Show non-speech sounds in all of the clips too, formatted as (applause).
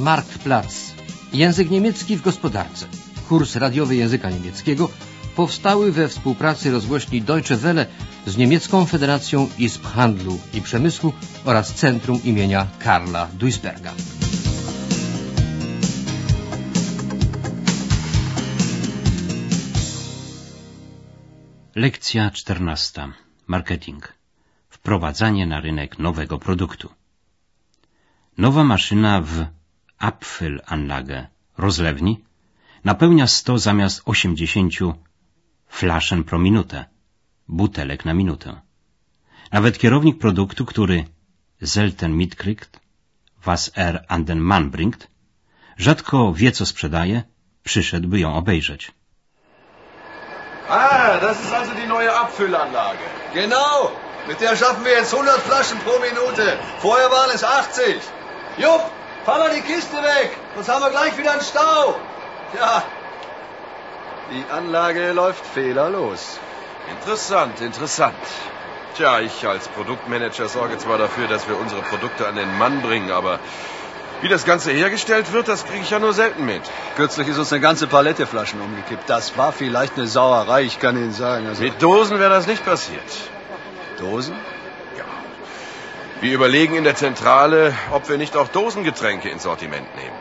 Marktplatz. Język niemiecki w gospodarce. Kurs radiowy języka niemieckiego powstały we współpracy rozgłośni Deutsche Welle z Niemiecką Federacją Izb Handlu i Przemysłu oraz Centrum imienia Karla Duisberga. Lekcja czternasta. Marketing. Wprowadzanie na rynek nowego produktu. Nowa maszyna w Abfüllanlage rozlewni napełnia 100 zamiast 80 flaschen pro minutę, butelek na minutę. Nawet kierownik produktu, który selten mitkriegt, was er an den Mann bringt, rzadko wie co sprzedaje, przyszedł by ją obejrzeć. Ah, das ist also die neue Abfüllanlage. Genau. Mit der schaffen wir jetzt 100 Flaschen pro Minute. Vorher waren es 80. Jupp, fahr mal die Kiste weg. Sonst haben wir gleich wieder einen Stau. Ja. Die Anlage läuft fehlerlos. Interessant, interessant. Tja, ich als Produktmanager sorge zwar dafür, dass wir unsere Produkte an den Mann bringen, aber wie das Ganze hergestellt wird, das kriege ich ja nur selten mit. Kürzlich ist uns eine ganze Palette Flaschen umgekippt. Das war vielleicht eine Sauerei, ich kann Ihnen sagen. Also Mit Dosen wäre das nicht passiert. Dosen? Wir überlegen in der Zentrale, ob wir nicht auch Dosengetränke ins Sortiment nehmen.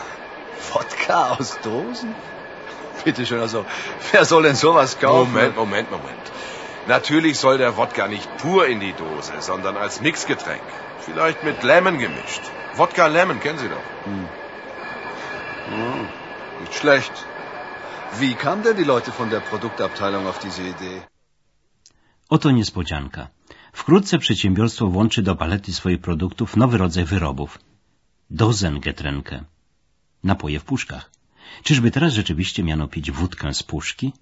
(laughs) Wodka aus Dosen? Bitte schön, also wer soll denn sowas kaufen? Moment, Moment, Moment. Natürlich soll der Wodka nicht pur in die Dose, sondern als Mixgetränk. Vielleicht mit Lemon gemischt. Wodka Lemon, kennen Sie doch. Hm. Hm, nicht schlecht. Wie kamen denn die Leute von der Produktabteilung auf diese Idee? Oto niespodzianka. Wkrótce przedsiębiorstwo włączy do palety swoich produktów nowy rodzaj wyrobów. Dozengetränkę. Napoje w puszkach. Czyżby teraz rzeczywiście miano pić wódkę z puszki?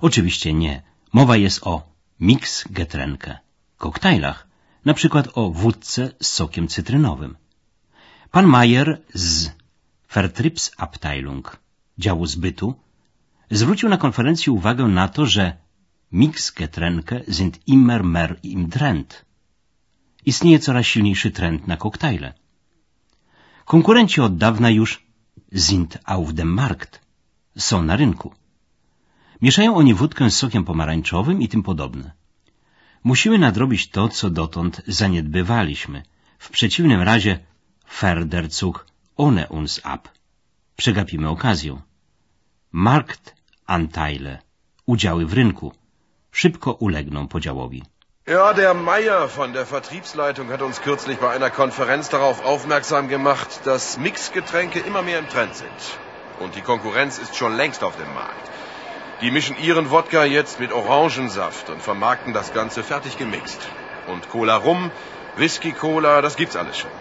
Oczywiście nie. Mowa jest o mix-getränkę. Koktajlach. Na przykład o wódce z sokiem cytrynowym. Pan Mayer z Vertriebsabteilung, działu zbytu, zwrócił na konferencji uwagę na to, że Mixgetränke sind immer mehr im Trend. Istnieje coraz silniejszy trend na koktajle. Konkurenci od dawna już sind auf dem Markt, są na rynku. Mieszają oni wódkę z sokiem pomarańczowym i tym podobne. Musimy nadrobić to, co dotąd zaniedbywaliśmy. W przeciwnym razie Ferderzug ohne uns ab. Przegapimy okazję. Marktanteile, udziały w rynku, szybko ulegną podziałowi. Ja, der Meier von der Vertriebsleitung hat uns kürzlich bei einer Konferenz darauf aufmerksam gemacht, dass Mixgetränke immer mehr im Trend sind. Und die Konkurrenz ist schon längst auf dem Markt. Die mischen ihren Wodka jetzt mit Orangensaft und vermarkten das Ganze fertig gemixt. Und Cola Rum, Whisky Cola, das gibt's alles schon.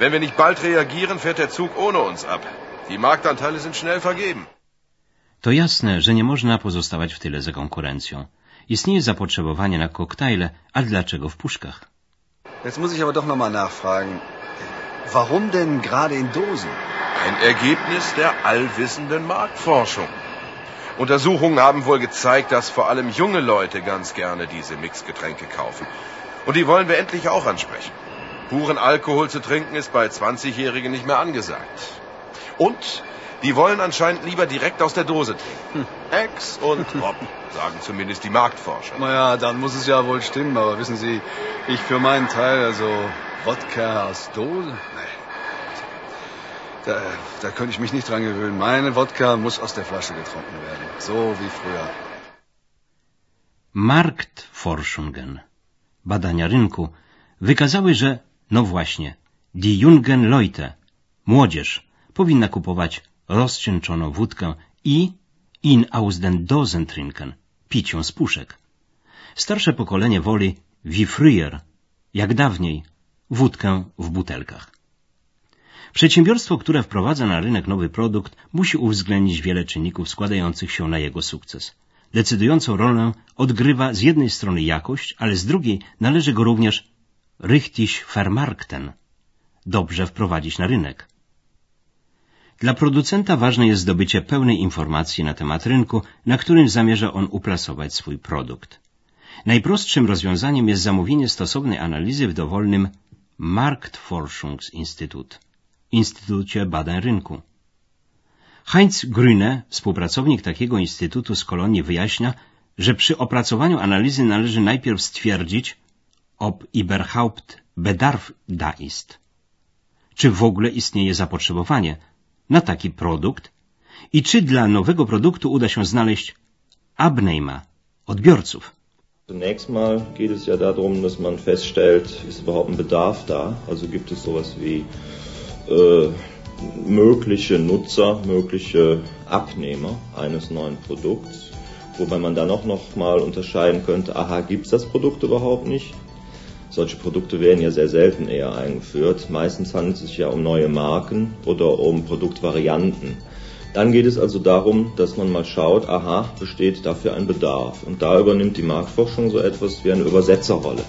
Wenn wir nicht bald reagieren, fährt der Zug ohne uns ab. Die Marktanteile sind schnell vergeben. To jasne, że nie można pozostawać w tyle za konkurencją. Istnieje zapotrzebowanie na koktajle, a dlaczego w puszkach? Jetzt muss ich aber doch nochmal nachfragen. Warum denn gerade in Dosen? Ein Ergebnis der allwissenden Marktforschung. Untersuchungen haben wohl gezeigt, dass vor allem junge Leute ganz gerne diese Mixgetränke kaufen. Und die wollen wir endlich auch ansprechen. Puren Alkohol zu trinken ist bei 20-Jährigen nicht mehr angesagt. Und die wollen anscheinend lieber direkt aus der Dose trinken. Ex und (laughs) Hop, sagen zumindest die Marktforscher. Naja, dann muss es ja wohl stimmen, aber wissen Sie, ich für meinen Teil, also Wodka aus Dose? Nee. Da, da könnte ich mich nicht dran gewöhnen. Meine Wodka muss aus der Flasche getrunken werden. So wie früher. Marktforschungen, badania rynku, wykazały, że, no właśnie, die jungen Leute, młodzież, powinna kupować rozcieńczoną wódkę i in aus den Dosen trinken, pić ją z puszek. Starsze pokolenie woli wie früher, jak dawniej, wódkę w butelkach. Przedsiębiorstwo, które wprowadza na rynek nowy produkt, musi uwzględnić wiele czynników składających się na jego sukces. Decydującą rolę odgrywa z jednej strony jakość, ale z drugiej należy go również richtig vermarkten, dobrze wprowadzić na rynek. Dla producenta ważne jest zdobycie pełnej informacji na temat rynku, na którym zamierza on uplasować swój produkt. Najprostszym rozwiązaniem jest zamówienie stosownej analizy w dowolnym Marktforschungsinstytut. Instytucie Badań Rynku. Heinz Grüne, współpracownik takiego instytutu z Kolonii, wyjaśnia, że przy opracowaniu analizy należy najpierw stwierdzić, ob überhaupt Bedarf da ist. Czy w ogóle istnieje zapotrzebowanie na taki produkt i czy dla nowego produktu uda się znaleźć Abnehmer, odbiorców. Zunächst mal geht es ja darum, dass man feststellt, ist überhaupt ein Bedarf da? Also gibt es sowas wie äh, mögliche Nutzer, mögliche Abnehmer eines neuen Produkts, wobei man dann auch noch mal unterscheiden könnte, aha, gibt es das Produkt überhaupt nicht? Solche Produkte werden ja sehr selten eher eingeführt. Meistens handelt es sich ja um neue Marken oder um Produktvarianten. Dann geht es also darum, dass man mal schaut, aha, besteht dafür ein Bedarf. Und da übernimmt die Marktforschung so etwas wie eine Übersetzerrolle.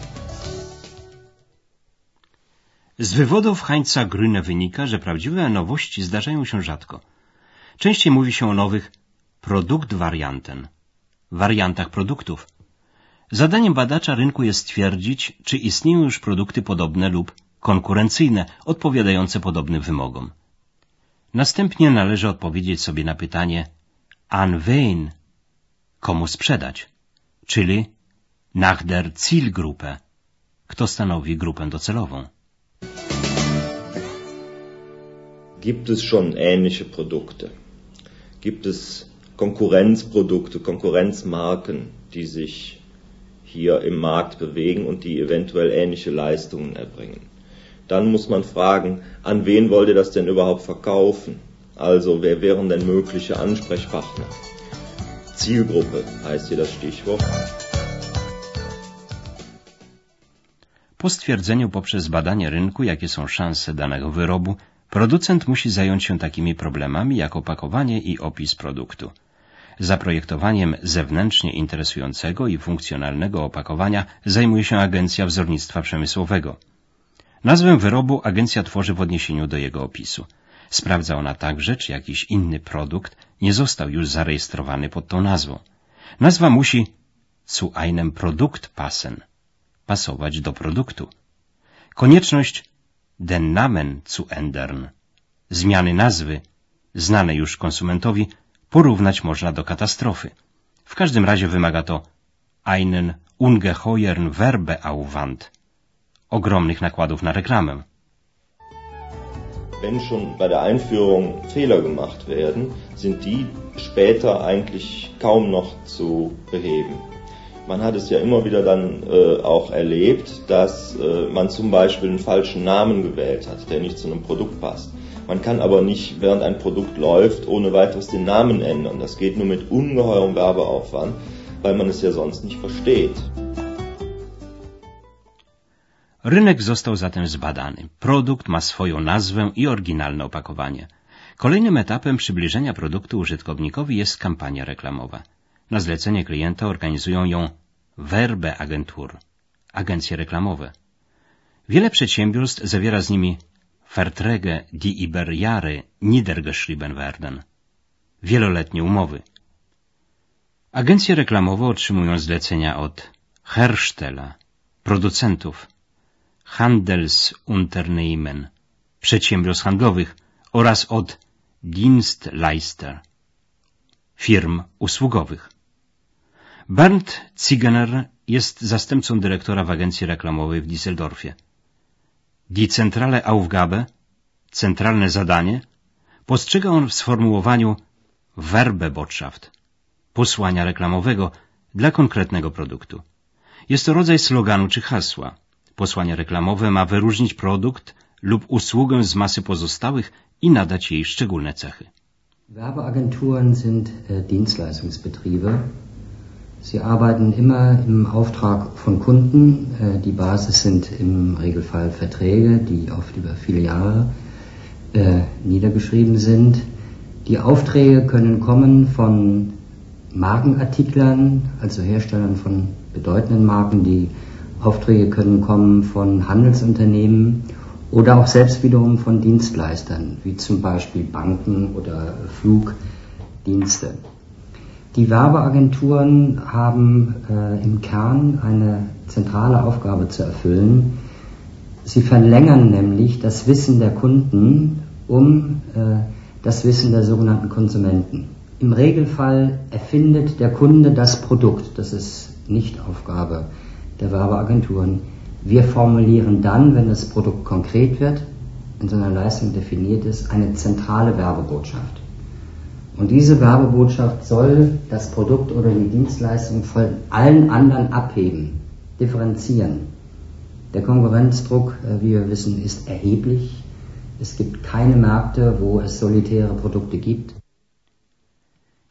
Z wywodów Heinza Grüne wynika, że prawdziwe nowości zdarzają się rzadko. Częściej mówi się o nowych produktwarianten, wariantach produktów. Zadaniem badacza rynku jest stwierdzić, czy istnieją już produkty podobne lub konkurencyjne, odpowiadające podobnym wymogom. Następnie należy odpowiedzieć sobie na pytanie an wen, komu sprzedać, czyli nach der Zielgruppe, kto stanowi grupę docelową. Gibt es schon ähnliche Produkte? Gibt es Konkurrenzprodukte, Konkurrenzmarken, die sich hier im Markt bewegen und die eventuell ähnliche Leistungen erbringen? Dann muss man fragen, an wen wollt ihr das denn überhaupt verkaufen? Also wer wären denn mögliche Ansprechpartner? Zielgruppe heißt hier das Stichwort. Po stwierdzeniu poprzez badanie rynku, jakie są szanse danego wyrobu, producent musi zająć się takimi problemami jak opakowanie i opis produktu. Zaprojektowaniem zewnętrznie interesującego i funkcjonalnego opakowania zajmuje się Agencja Wzornictwa Przemysłowego. Nazwę wyrobu agencja tworzy w odniesieniu do jego opisu. Sprawdza ona także, czy jakiś inny produkt nie został już zarejestrowany pod tą nazwą. Nazwa musi zu einem Produkt passen, pasować do produktu. Konieczność den Namen zu ändern, zmiany nazwy, znane już konsumentowi, porównać można do katastrofy. W każdym razie wymaga to einen ungeheuren Werbeaufwand, ogromnych nakładów na reklamę. Wenn schon bei der Einführung Fehler gemacht werden, sind die später eigentlich kaum noch zu beheben. Man hat es ja immer wieder dann äh, auch erlebt, dass äh, man zum Beispiel einen falschen Namen gewählt hat, der nicht zu einem Produkt passt. Man kann aber nicht, während ein Produkt läuft, ohne weiteres den Namen ändern. Das geht nur mit ungeheurem Werbeaufwand, weil man es ja sonst nicht versteht. Rynek został zatem zbadany. Produkt ma swoją nazwę i oryginalne opakowanie. Kolejnym etapem przybliżenia produktu użytkownikowi jest kampania reklamowa. Na zlecenie klienta organizują ją Werbeagentur, agencje reklamowe. Wiele przedsiębiorstw zawiera z nimi Verträge, die über Jahre niedergeschrieben werden. Wieloletnie umowy. Agencje reklamowe otrzymują zlecenia od Herstella, producentów, Handelsunternehmen, przedsiębiorstw handlowych oraz od Dienstleister, firm usługowych. Bernd Zigener jest zastępcą dyrektora w agencji reklamowej w Düsseldorfie. Die Zentrale Aufgabe, centralne zadanie, postrzega on w sformułowaniu Werbebotschaft, posłania reklamowego dla konkretnego produktu. Jest to rodzaj sloganu czy hasła. Posłanie reklamowe ma wyróżnić produkt lub usługę z masy pozostałych i nadać jej szczególne cechy. Werbeagenturen sind äh, Dienstleistungsbetriebe. Sie arbeiten immer im Auftrag von Kunden. Äh, die Basis sind im Regelfall Verträge, die oft über viele Jahre äh, niedergeschrieben sind. Die Aufträge können kommen von Markenartiklern, also Herstellern von bedeutenden Marken, die Aufträge können kommen von Handelsunternehmen oder auch selbst wiederum von Dienstleistern, wie zum Beispiel Banken oder Flugdienste. Die Werbeagenturen haben äh, im Kern eine zentrale Aufgabe zu erfüllen. Sie verlängern nämlich das Wissen der Kunden um äh, das Wissen der sogenannten Konsumenten. Im Regelfall erfindet der Kunde das Produkt. Das ist nicht Aufgabe der Werbeagenturen. Wir formulieren dann, wenn das Produkt konkret wird, in so einer Leistung definiert ist, eine zentrale Werbebotschaft. Und diese Werbebotschaft soll das Produkt oder die Dienstleistung von allen anderen abheben, differenzieren. Der Konkurrenzdruck, äh, wie wir wissen, ist erheblich. Es gibt keine Märkte, wo es solitäre Produkte gibt.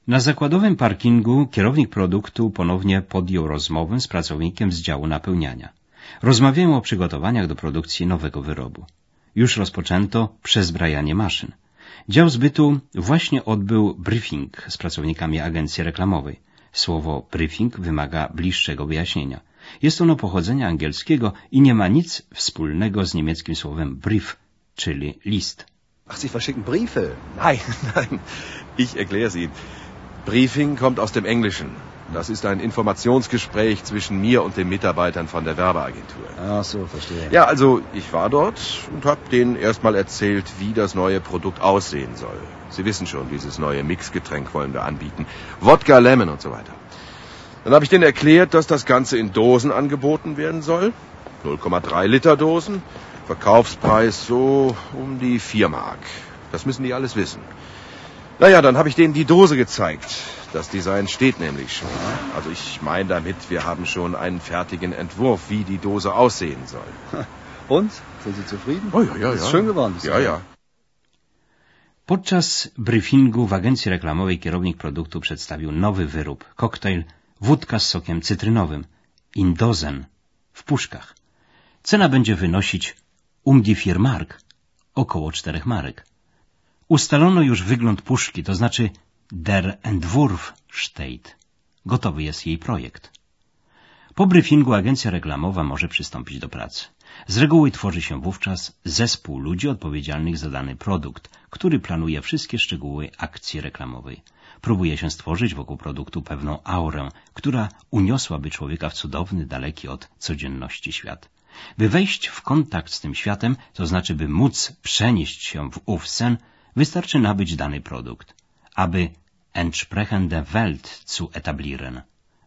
Na zakładowym parkingu kierownik produktu ponownie podjął rozmowę z pracownikiem z działu napełniania. Rozmawiają o przygotowaniach do produkcji nowego wyrobu. Już rozpoczęto przezbrajanie maszyn. Dział zbytu właśnie odbył briefing z pracownikami agencji reklamowej. Słowo briefing wymaga bliższego wyjaśnienia. Jest ono pochodzenia angielskiego i nie ma nic wspólnego z niemieckim słowem brief, czyli list. Ach, Sie verschicken Briefe? Nein, (laughs) nein, ich erkläre Sie. Briefing kommt aus dem Englischen. Das ist ein Informationsgespräch zwischen mir und den Mitarbeitern von der Werbeagentur. Ach so, verstehe. Ja, also ich war dort und habe denen erstmal erzählt, wie das neue Produkt aussehen soll. Sie wissen schon, dieses neue Mixgetränk wollen wir anbieten. Wodka, Lemon und so weiter. Dann habe ich denen erklärt, dass das Ganze in Dosen angeboten werden soll. 0,3 Liter Dosen. Verkaufspreis so um die 4 Mark. Das müssen die alles wissen. Naja, dann habe ich denen die Dose gezeigt. Das Design steht nämlich schon. Also ich meine damit, wir haben schon einen fertigen Entwurf, wie die Dose aussehen soll. (laughs) Und? Sind Sie zufrieden? Oh ja, ja, ja. Ist schön geworden. Ja, ja. Podczas briefingu w agencji reklamowej kierownik produktu przedstawił nowy wyrób, koktajl wódka z sokiem cytrynowym, Indozen, w puszkach. Cena będzie wynosić um die vier mark, około czterech marek. Ustalono już wygląd puszki, to znaczy Der Entwurf steht. Gotowy jest jej projekt. Po briefingu agencja reklamowa może przystąpić do pracy. Z reguły tworzy się wówczas zespół ludzi odpowiedzialnych za dany produkt, który planuje wszystkie szczegóły akcji reklamowej. Próbuje się stworzyć wokół produktu pewną aurę, która uniosłaby człowieka w cudowny, daleki od codzienności świat. By wejść w kontakt z tym światem, to znaczy by móc przenieść się w ów sen, wystarczy nabyć dany produkt. Aby entsprechende Welt zu etablieren,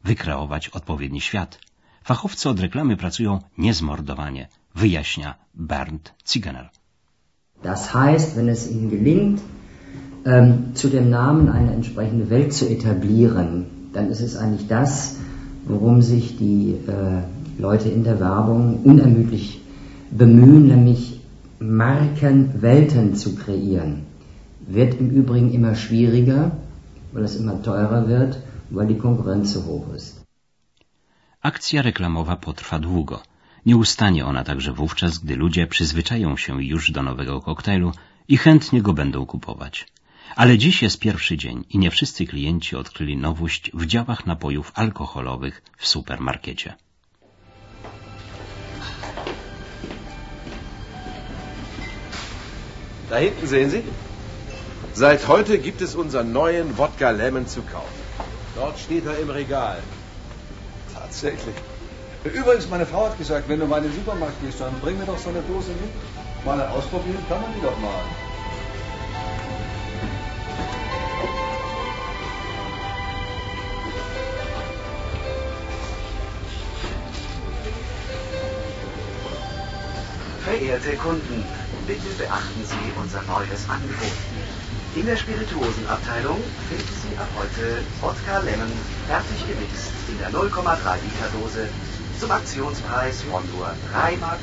wykreować odpowiedni świat. Fachowcy od reklamy pracują niezmordowanie, wyjaśnia Bernd Zigener. Das heißt, wenn es Ihnen gelingt, ähm, zu dem Namen eine entsprechende Welt zu etablieren, dann ist es eigentlich das, worum sich die äh, Leute in der Werbung unermüdlich bemühen, nämlich Markenwelten zu kreieren. Wird im Übrigen immer schwieriger, weil es immer teurer wird, weil die Konkurrenz so hoch ist. Akcja reklamowa potrwa długo. Nie ustanie ona także wówczas, gdy ludzie przyzwyczają się już do nowego koktajlu i chętnie go będą kupować. Ale dziś jest pierwszy dzień i nie wszyscy klienci odkryli nowość w działach napojów alkoholowych w supermarkecie. Da hinten sehen Sie. Seit heute gibt es unseren neuen Wodka Lemon zu kaufen. Dort steht er im Regal. Tatsächlich. Übrigens, meine Frau hat gesagt, wenn du mal in den Supermarkt gehst, dann bring mir doch so eine Dose mit. Mal ausprobieren kann man die doch mal. Verehrte Kunden, bitte beachten Sie unser neues Angebot. In der Spirituosenabteilung finden Sie ab heute Wodka Lemon fertig gemixt in der 0,3 Liter Dose zum Aktionspreis von nur 3,49 Mark.